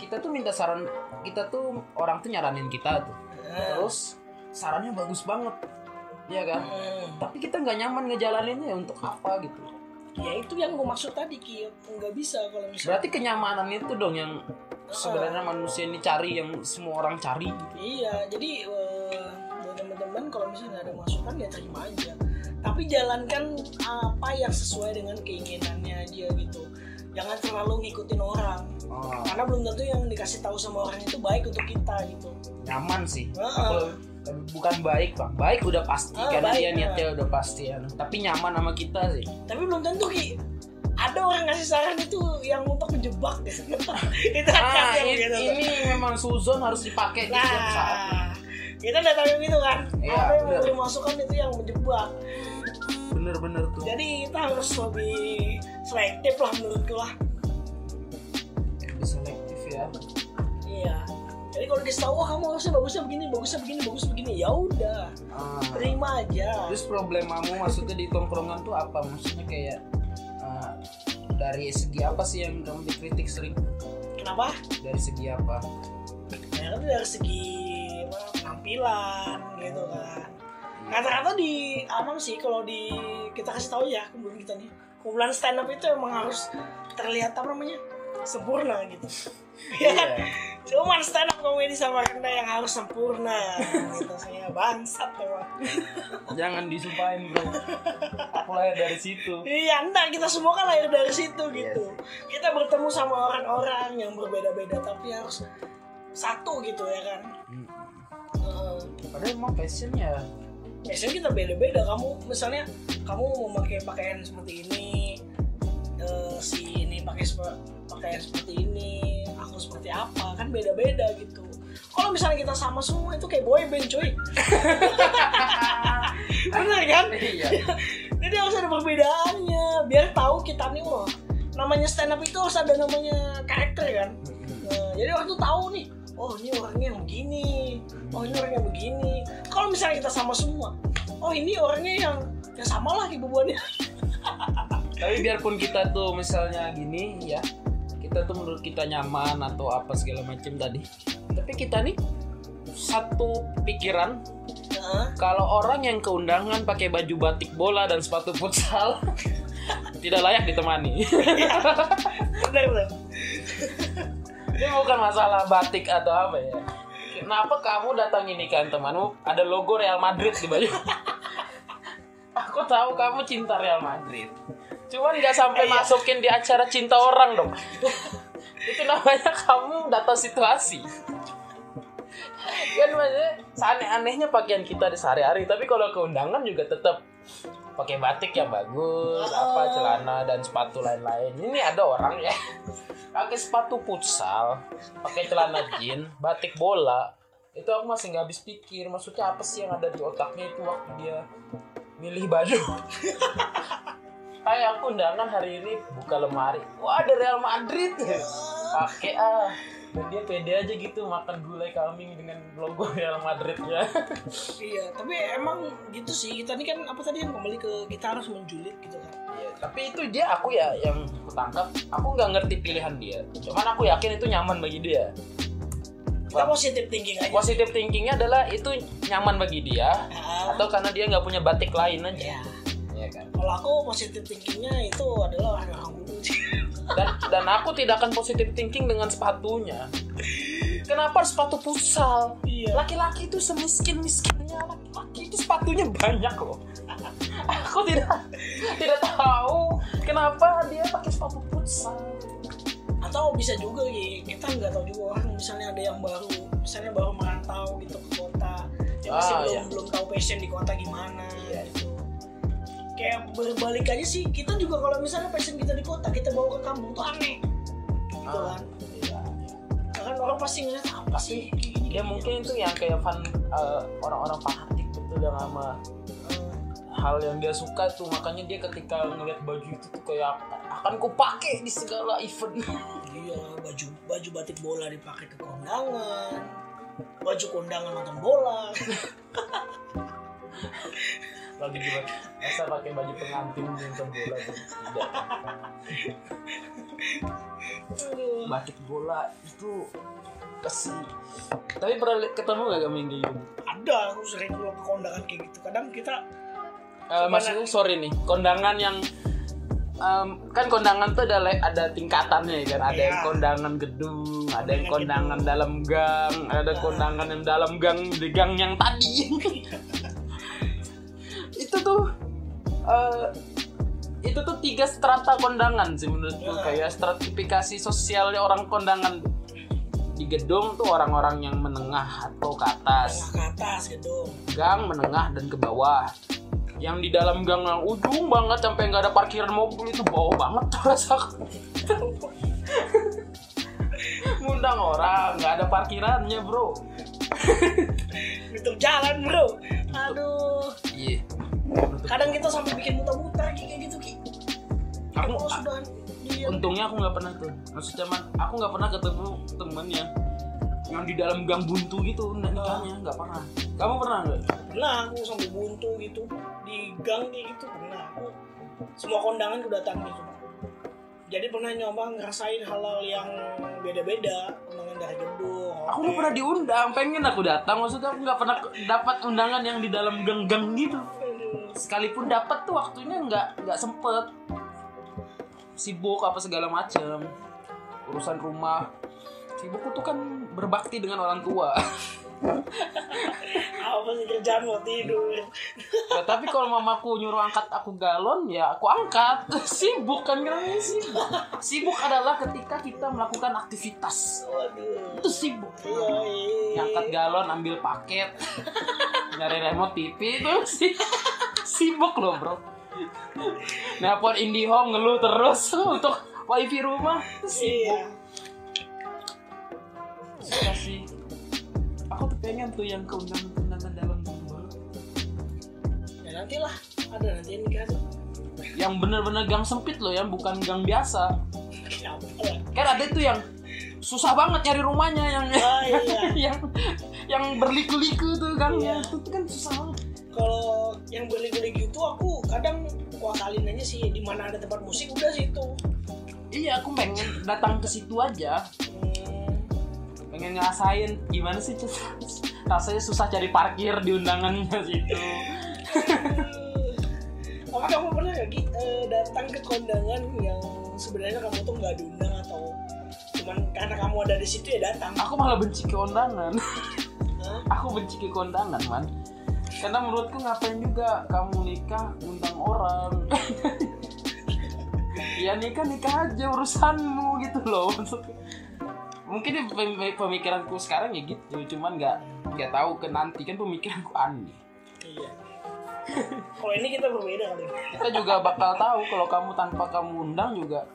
Kita tuh minta saran kita tuh orang tuh nyaranin kita tuh. Nah, terus sarannya bagus banget ya kan hmm. tapi kita nggak nyaman ngejalaninnya ya untuk apa gitu Ya itu yang gue maksud tadi Ki, nggak bisa kalau misalnya. berarti kenyamanan itu dong yang sebenarnya manusia ini cari yang semua orang cari gitu. Iya, jadi eh, buat teman-teman kalau misalnya ada masukan ya terima aja. Tapi jalankan apa yang sesuai dengan keinginannya aja gitu. Jangan terlalu ngikutin orang. Oh, Karena belum tentu yang dikasih tahu sama orang itu baik untuk kita gitu. nyaman sih Heeh. Kalau- tapi bukan baik bang baik udah pasti Ah, karena baik, dia niatnya udah pasti ya tapi nyaman sama kita sih Tapi belum tentu Ki. Ada orang ngasih saran itu yang untuk menjebak gitu. <laughs> itu ah yang ini, gitu. ini memang suzon harus dipakai di setiap saat Nah, kita udah tahu yang itu kan. Iya, Ada yang memberi masukan itu yang menjebak. bener-bener tuh Jadi kita harus lebih selektif lah menurutku lah. lebih selektif ya Iya. Jadi kalau dikasih tahu, oh kamu harusnya bagusnya begini, bagusnya begini, bagusnya begini, ya udah, Ah. terima aja. terus problemamu maksudnya di tongkrongan tuh apa? Maksudnya kayak ah, dari segi apa sih yang kamu dikritik sering kenapa? Dari segi apa? Ya kan dari segi apa, penampilan gitu kan. Kata-kata di aman sih kalau di kita kasih tahu ya kumpulan kita nih. Kumpulan stand up itu emang harus terlihat apa namanya sempurna gitu. <laughs> Ya kan? Cuman stand up komedi sama Renda yang harus sempurna gitu. Saya bangsat memang. Jangan disumpahin bro. Aku lahir dari situ. Iya entar kita semua kan lahir dari situ gitu. Kita bertemu sama orang-orang yang berbeda-beda tapi harus satu gitu ya kan? Eh, padahal emang passionnya. Biasanya kita beda-beda. Kamu misalnya kamu mau pakai pakaian seperti ini eh, si ini pakai sepe- pakaian seperti ini aku seperti apa kan beda-beda gitu. Kalau misalnya kita sama semua itu kayak boy band cuy. <laughs> Bener kan? Iya. <laughs> Jadi harus ada perbedaannya biar tahu kita nih wah namanya stand up itu harus ada namanya karakter kan? Nah, jadi waktu tahu nih oh ini orangnya yang begini oh ini orangnya begini. Kalau misalnya kita sama semua oh ini orangnya yang yang sama lah kebubuannya <laughs> tapi biarpun kita tuh misalnya gini ya kita tuh menurut kita nyaman atau apa segala macam tadi. Tapi kita nih satu pikiran kalau orang yang keundangan pakai baju batik bola dan sepatu futsal <laughs> tidak layak ditemani. Benar benar. Ini bukan masalah batik atau apa ya. Kenapa kamu datang ini kan temanmu? Ada logo Real Madrid di baju. <laughs> Aku tahu kamu cinta Real Madrid cuman nggak sampai Iya. masukin di acara cinta orang dong. <laughs> Itu namanya kamu data situasi. Kan maksudnya seaneh-anehnya pakaian kita di sehari-hari tapi kalau keundangan juga tetap pakai batik yang bagus apa celana dan sepatu lain-lain. Ini ada orang ya <laughs> pakai sepatu futsal pakai celana jean batik bola. Itu aku masih nggak habis pikir maksudnya apa sih yang ada di otaknya itu waktu dia milih baju <laughs> kayak aku undangan hari ini buka lemari. Wah ada Real Madrid. Pakai ah. Dan dia pede aja gitu makan gulai kambing dengan logo Real Madridnya iya tapi emang gitu sih. Kita ini kan apa tadi yang kembali ke kita harus menjulit gitu kan? Iya, tapi itu dia aku ya yang kutangkap aku nggak ngerti pilihan dia. Cuman aku yakin itu nyaman bagi dia. Kita positif thinking aja. Positive thinkingnya adalah itu nyaman bagi dia Ah, atau karena dia nggak punya batik lain aja ya kan? Kalau aku positif thinkingnya itu adalah orang-orang dulu sih dan dan aku tidak akan positive thinking dengan sepatunya. Kenapa harus sepatu futsal iya. Laki-laki itu semiskin miskinnya laki-laki itu sepatunya banyak loh. <laughs> Aku tidak tidak tahu kenapa dia pakai sepatu futsal atau bisa juga gitu kita nggak tahu juga orang misalnya ada yang baru misalnya baru merantau gitu ke kota yang masih Ah, belum iya. belum tahu passion di kota gimana Iya. gitu kayak berbalik aja sih. Kita juga kalau misalnya passion kita di kota kita bawa ke kampung tuh aneh. Gitu Ah, kan. Iya. kan orang pasti ngeliat apa sih gini, ya gini, mungkin itu yang kayak fan eh, orang-orang fanatik betul yang sama Eh, hal yang dia suka tuh. Makanya dia ketika ngeliat baju itu tuh kayak akan ku pakai di segala event. <laughs> Iya baju baju batik bola dipakai ke kondangan baju kondangan nonton bola <laughs> lagi juga masa pakai baju pengantin nonton bola tidak batik bola itu kasih tapi pernah ketemu gak kamu yang gitu? Ada aku sering kalau ke kondangan kayak gitu. Kadang kita Eh, maksudnya sorry nih kondangan yang em, kan kondangan tuh ada ada tingkatannya ya kan? Ada Iya. yang kondangan gedung ada yang Kondangan kondangan dalam gang ada kondangan yang dalam gang di gang yang tadi <laughs> itu tuh eh, itu tuh tiga strata kondangan sih menurutku. Iya. kayak stratifikasi sosialnya orang kondangan. Di gedung tuh orang-orang yang menengah atau ke atas. Ke atas gitu gang menengah dan ke bawah. Yang di dalam gang yang ujung banget sampai nggak ada parkiran mobil itu bawah banget <laughs> tuh rasaku ngundang orang nggak ada parkirannya bro. <laughs> Nutup jalan bro. Aduh. Iya kadang kita sampai bikin muter-muter kayak gitu ki. Aku sudah dia untungnya aku nggak pernah tuh. Maksudnya man, aku nggak pernah ketemu temen yang yang di dalam gang buntu gitu nikahnya nggak. pernah. Kamu pernah nggak? Pernah aku sampai buntu gitu di gang kayak gitu pernah. Aku semua kondangan aku datangi cuma jadi pernah nyoba ngerasain hal-hal yang beda-beda undangan dari gedung Aku hotel. gak pernah diundang, pengen aku datang. Maksudnya aku nggak pernah dapat undangan yang di dalam gang-gang gitu. Sekalipun dapat tuh waktunya nggak nggak sempet. Sibuk apa segala macem. Urusan rumah. Sibukku tuh kan berbakti dengan orang tua. <laughs> apa sih kerjaan mau tidur Ya, tapi kalau mamaku nyuruh angkat aku galon, ya aku angkat. <laughs> Sibuk kan namanya sibuk. Sibuk adalah ketika kita melakukan aktivitas. waduh Itu sibuk. iya iya Ngangkat galon, ambil paket, nyari remote TV itu sih sibuk loh bro. Nelpon IndiHome ngeluh terus <laughs> untuk wifi rumah sibuk. iya Suka sih. Pengen tuh yang keundangan-keundangan dalam gambar. ya nantilah ada nanti nikah tuh Yang bener-bener gang sempit loh ya, bukan gang biasa. kenapa lah Kan ada tuh yang susah banget nyari rumahnya yang ah iya <laughs> yang yang berliku-liku tuh gangnya Iya. itu kan susah banget. kalau yang beli-beli gitu aku kadang kuakalin aja sih di mana ada tempat musik udah situ Iya, aku pengen datang ke situ aja. hmm, pengen ngerasain. Gimana sih Cus? <laughs> rasanya susah cari parkir di undangannya situ. Apa kamu pernah gak Ki, eh, datang ke kondangan yang sebenarnya kamu tuh nggak diundang atau cuman karena kamu ada di situ ya datang? Aku malah benci ke undangan Hah? aku benci ke kondangan man. Karena menurutku ngapain juga kamu nikah undang orang? <laughs> Ya nikah nikah aja urusanmu gitu loh Maksudnya, mungkin pem- pemikiranku sekarang ya gitu cuman nggak nggak tahu ke nanti kan pemikiranku aneh. Iya. Kalau ini kita berbeda kali. Kita juga bakal tahu kalau kamu tanpa kamu undang juga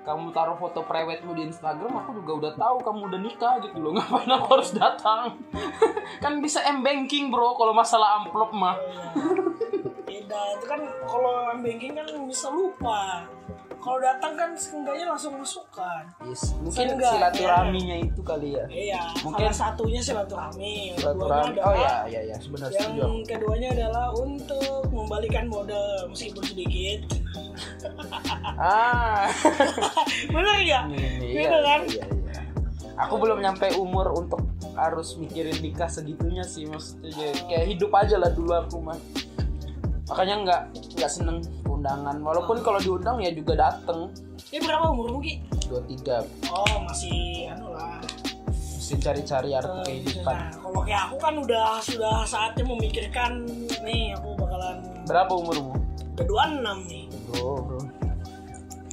kamu taruh foto prewedmu di Instagram aku juga udah tahu kamu udah nikah gitu loh. <laughs> Ngapain aku harus datang? <laughs> Kan bisa m banking bro kalau masalah amplop mah. Beda itu kan kalau banking kan bisa lupa kalau datang kan seenggaknya langsung masukkan yes, mungkin Seenggaknya. silaturahminya itu kali ya. Iya Mungkin- salah satunya silaturahmi. silaturahmi. Oh ya ya ya sebenarnya yang setuju. keduanya adalah untuk membalikan modal meskipun sedikit. <laughs> Ah. <laughs> Bener ya? Iya, Beda kan? iya, iya. aku belum nyampe umur untuk harus mikirin nikah segitunya sih maksudnya. Kayak hidup aja lah dulu aku mah makanya nggak nggak seneng undangan. Walaupun kalau diundang ya juga dateng. Ini berapa umur Ki? dua tiga. Oh masih anu lah. Mesti cari-cari arti Eh, kehidupan. nah, kalau kayak aku kan udah sudah saatnya memikirkan nih aku bakalan berapa umurmu? Kedua enam nih. Bro bro.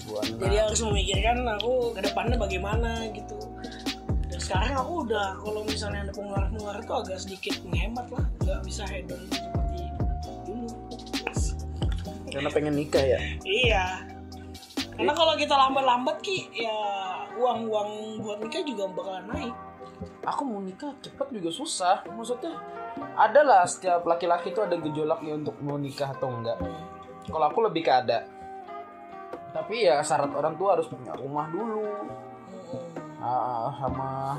Dua enam. jadi harus memikirkan aku ke depannya bagaimana gitu. Dan sekarang aku udah kalau misalnya ada pengeluaran pengeluaran tuh agak sedikit menghemat lah. Nggak bisa hedon dulu karena pengen nikah ya? Iya. Karena kalau kita lambat-lambat ki ya uang-uang buat nikah juga bakalan naik. Aku mau nikah cepet juga susah. Maksudnya ada lah setiap laki-laki itu ada gejolaknya untuk mau nikah atau enggak. Kalau aku lebih ke ada. Tapi ya syarat orang tua harus punya rumah dulu. Ah, sama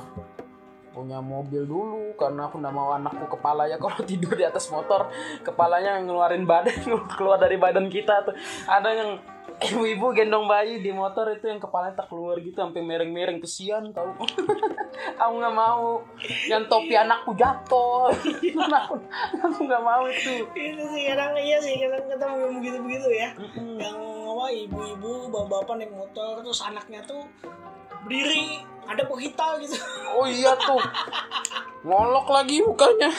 punya mobil dulu karena aku nggak mau anakku kepala ya. <laughs> Kalau tidur di atas motor kepalanya ngeluarin badan <laughs> keluar dari badan kita tuh. Ada yang ibu-ibu gendong bayi di motor itu yang kepalanya tak keluar gitu sampai mereng-mereng kesian tau. <laughs> Aku nggak mau. Yang topi anakku jatuh. Aku aku nggak mau itu. Itu sih kadang iya sih kadang ketemu yang begitu begitu ya yang apa ibu-ibu bapak-bapak naik motor terus anaknya tuh berdiri ada kita gitu Oh iya tuh. Ngolok lagi mukanya.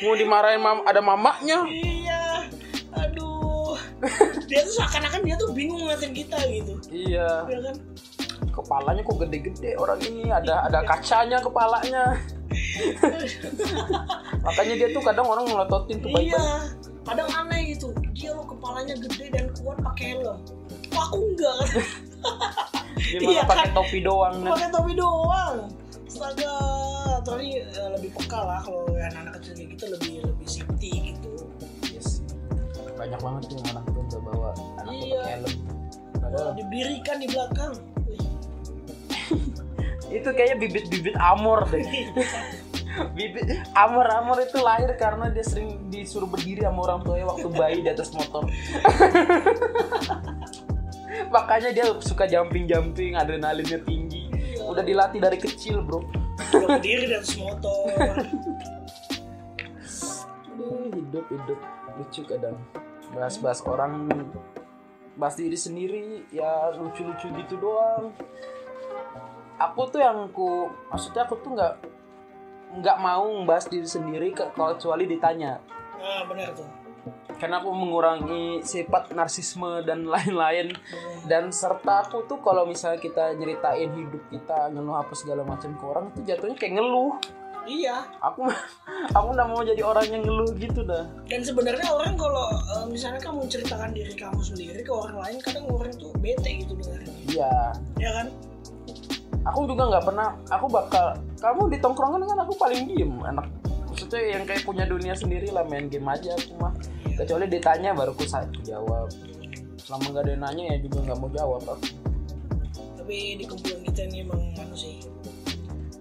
Mau dimarahin mam ada mamanya. iya aduh dia tuh seakan-akan dia tuh bingung ngeliatin kita gitu Iya. ya kan Kepalanya kok gede-gede orang ini. Ada ada kacanya kepalanya. <laughs> Makanya dia tuh kadang orang ngelototin tuh baik iya kadang aneh gitu dia lo kepalanya gede dan kuat pakai helm Aku enggak Dia Iya malah pakai kan? topi doang. Pakai topi doang astaga tapi eh, lebih peka lah kalau yang anak kecil kayak gitu lebih lebih safety gitu Yes. Banyak banget tuh yang anak tuh udah bawa anak Iya. helm. Padahal diberikan di belakang <laughs> itu kayaknya bibit-bibit amor deh. <laughs> bibit amor-amor itu lahir karena dia sering disuruh berdiri sama orang tuanya waktu bayi di atas motor. <laughs> makanya dia suka jumping jumping adrenalinnya tinggi. Udah dilatih dari kecil bro. Udah berdiri di atas motor. Aduh, hidup hidup. Lucu kadang. Bahas-bahas orang bahas diri sendiri ya lucu-lucu gitu doang. Aku tuh yang ku maksudnya aku tuh nggak nggak mau bahas diri sendiri ke- kecuali ditanya. Nah benar tuh karena aku mengurangi sifat narsisme dan lain-lain. Dan serta aku tuh kalau misalnya kita nyeritain hidup kita ngeluh apa segala macam ke orang itu jatuhnya kayak ngeluh. Iya. Aku <laughs> aku nggak mau jadi orang yang ngeluh gitu dah. Dan sebenarnya orang kalau eh, misalnya kamu ceritakan diri kamu sendiri ke orang lain kadang orang tuh bete gitu dengarnya. Iya. Ya kan? Aku juga nggak pernah aku bakal kamu di tongkrongan kan aku paling diem anak maksudnya yang kayak punya dunia sendiri lah main game aja aku mah kecuali ditanya baru aku jawab. Selama nggak ada yang nanya ya juga nggak mau jawab aku tapi di kumpulan kita ini emang anu sih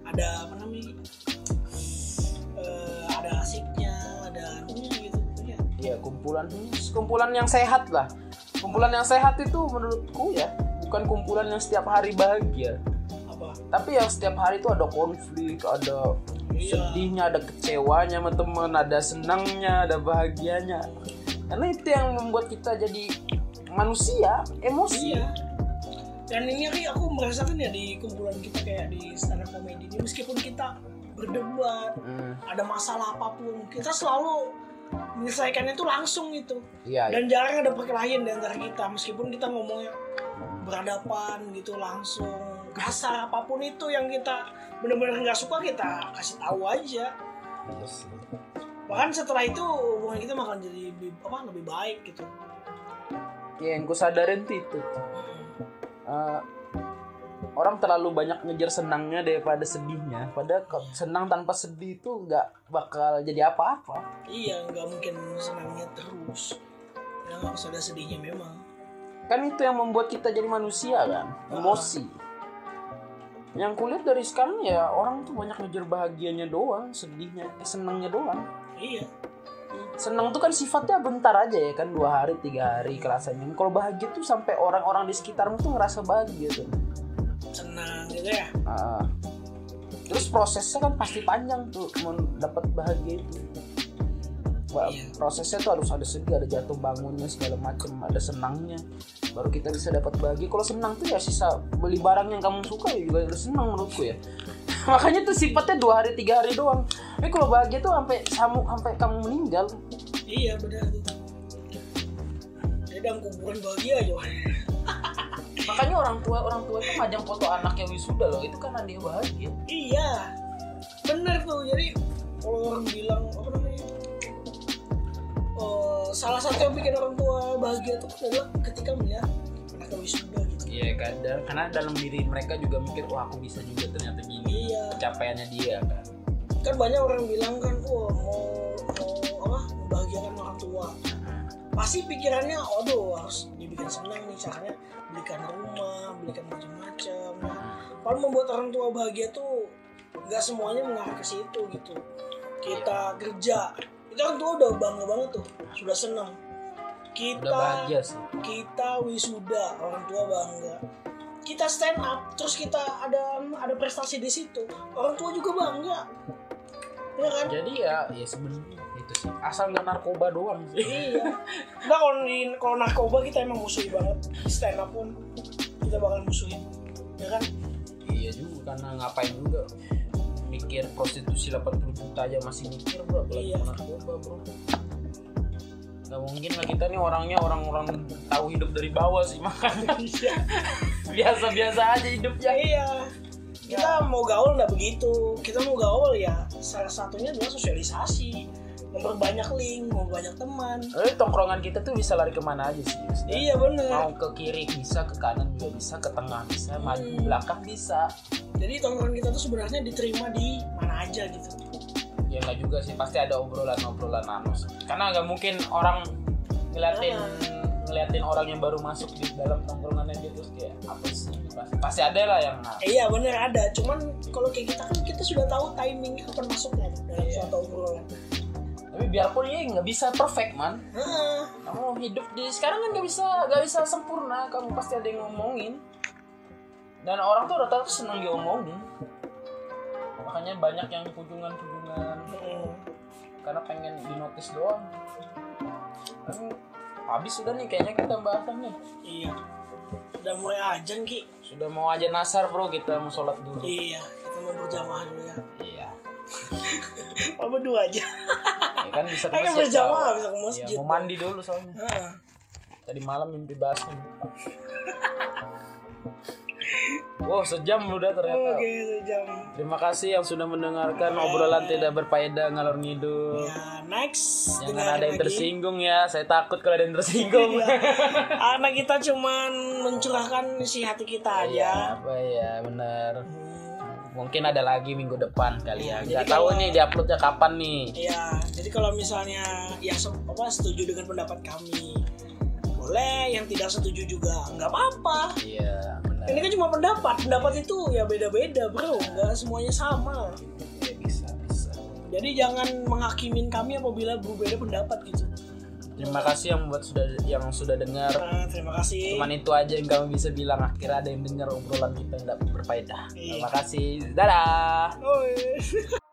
ada apa namanya? Eh, ada asiknya ada anunya gitu ya Iya kumpulan. Kumpulan yang sehat lah. Kumpulan yang sehat itu menurutku ya bukan kumpulan yang setiap hari bahagia tapi yang setiap hari itu ada konflik ada Iya. sedihnya ada kecewanya sama teman ada senangnya ada bahagianya. Karena itu yang membuat kita jadi manusia emosi. Iya. Dan ini aku merasakan ya di kumpulan kita kayak di stand up comedy ini meskipun kita berdebat Hmm, ada masalah apa pun kita selalu menyelesaikannya itu langsung gitu. Iya. Dan jarang ada perkelahian di antara kita meskipun kita ngomongnya berhadapan gitu langsung kasar apa pun itu yang kita benar-benar nggak suka kita kasih tahu aja. Iya sih. bahkan setelah itu hubungan kita bakal jadi lebih, apa lebih baik gitu. Ya yang ku sadarin tuh itu. Eh, orang terlalu banyak ngejar senangnya daripada sedihnya. Pada senang tanpa sedih itu nggak bakal jadi apa-apa. Iya nggak mungkin senangnya terus. Ya harus ada sedihnya memang. Kan itu yang membuat kita jadi manusia kan. Emosi yang kulihat dari sekarang ya orang tuh banyak ngejar bahagianya doang sedihnya eh, senangnya doang. Iya. Senang tuh kan sifatnya bentar aja ya kan dua hari tiga hari kerasanya kalau bahagia tuh sampai orang-orang di sekitarmu tuh ngerasa bahagia tuh. Senang gitu ya? Ah. terus prosesnya kan pasti panjang tuh mau dapat bahagia itu. Ba- Iya. prosesnya tuh harus ada sedih ada jatuh bangunnya segala macem ada senangnya baru kita bisa dapat bahagia. Kalau senang tuh ya sisa beli barang yang kamu suka ya juga udah senang menurutku ya. <laughs> Makanya tuh sifatnya dua hari tiga hari doang. Tapi kalau bahagia tuh sampai kamu sampai kamu meninggal. Iya benar. Tuh dalam kuburan bahagia aja. <laughs> Makanya orang tua orang tua itu majang foto anaknya wisuda loh. Itu kan dia bahagia. Iya, bener tuh. Jadi kalau orang bilang apa namanya, eh, salah satu yang bikin orang tua bahagia tuh adalah ketika melihat anaknya wisuda gitu. iya Dan- karena dalam diri mereka juga mikir wah aku bisa juga ternyata gini Iya, pencapaiannya dia kan kan banyak orang bilang kan, wah mau mau apa membahagiakan orang tua. Pasti pikirannya, aduh harus dibikin senang nih caranya belikan rumah, belikan macam-macam. Nah, kalau membuat orang tua bahagia tuh nggak semuanya mengarah ke situ gitu. Kita kerja, itu orang tua udah bangga banget tuh, sudah senang. udah Kita bahagia sih kita wisuda, orang tua bangga. Kita stand up, terus kita ada ada prestasi di situ, orang tua juga bangga. Ya kan? jadi ya ya sebenarnya itu sih asal nggak narkoba doang sih iya. Nah kalau kalau narkoba kita emang musuhi banget. Stand up pun kita bakal musuhin. Ya kan? iya juga karena ngapain juga mikir prostitusi 80 juta aja masih mikir bro. Apalagi Iya. narkoba bro. Nggak mungkin lah kita nih orangnya orang-orang tahu hidup dari bawah sih makanya <laughs> biasa-biasa aja hidupnya. Iya. Kita mau gaul nggak begitu. Kita mau gaul ya salah satunya adalah sosialisasi, memperbanyak link, memperbanyak teman. Eh, tongkrongan kita tuh bisa lari ke mana aja sih maksudnya. Iya bener. mau ke kiri bisa ke kanan juga bisa ke tengah bisa maju Hmm. belakang bisa Jadi tongkrongan kita tuh sebenarnya diterima di mana aja gitu. ya nggak juga sih pasti ada obrolan-obrolan anus karena nggak mungkin orang ngeliatin Ah. ngeliatin orang yang baru masuk di dalam tongkrongannya dia terus kayak apa sih pasti, pasti ada lah yang Eh, iya bener ada. Cuman kalau kayak kita kan kita sudah tahu timingnya kapan masuknya dalam Iya. suatu obrolan. Tapi biarpun ya nggak bisa perfect man. Heeh. kamu hidup di sekarang kan nggak bisa nggak bisa sempurna. Kamu pasti ada yang ngomongin. Dan orang tuh rata-rata senang diomongin. Makanya banyak yang kunjungan-kunjungan. Heeh. karena pengen dinotis doang. Tapi habis sudah nih kayaknya kita bahasannya iya. Udah mulai ajan ki. Sudah mau aja nasar bro. Kita mau sholat dulu. Iya kita mau berjamaah dulu ya. Iya. <laughs> Apa berdua aja <laughs> kan bisa ke masjid berjamaah, bisa ke Iya, masjid. mau mandi dulu soalnya tadi malam mimpi basah wow sejam udah ternyata oke sejam Terima kasih yang sudah mendengarkan obrolan tidak berfaedah ngalor ngidul. ya next Jangan ada yang lagi. tersinggung ya. Saya takut kalau ada yang tersinggung. Iya. Karena kita cuman mencurahkan isi hati kita Iya, aja. apa ya, benar. Hmm, Mungkin ada lagi minggu depan kali ya. Jadi Gak tahu kalau- nih diuploadnya kapan nih. Iya, jadi kalau misalnya yang se- apa setuju dengan pendapat kami, boleh. Yang tidak setuju juga nggak apa-apa. Iya, benar. Ini kan cuma pendapat. Pendapat itu ya beda-beda, bro. Nggak semuanya sama. Ya, bisa, bisa. Jadi jangan menghakimin kami apabila berbeda pendapat gitu. Terima kasih yang buat sudah yang sudah dengar. Nah, terima kasih. Cuman itu aja yang kami bisa bilang. Akhirnya ada yang dengar obrolan kita yang tidak berfaedah. Iya. Terima kasih. Dadah. Oi. <laughs>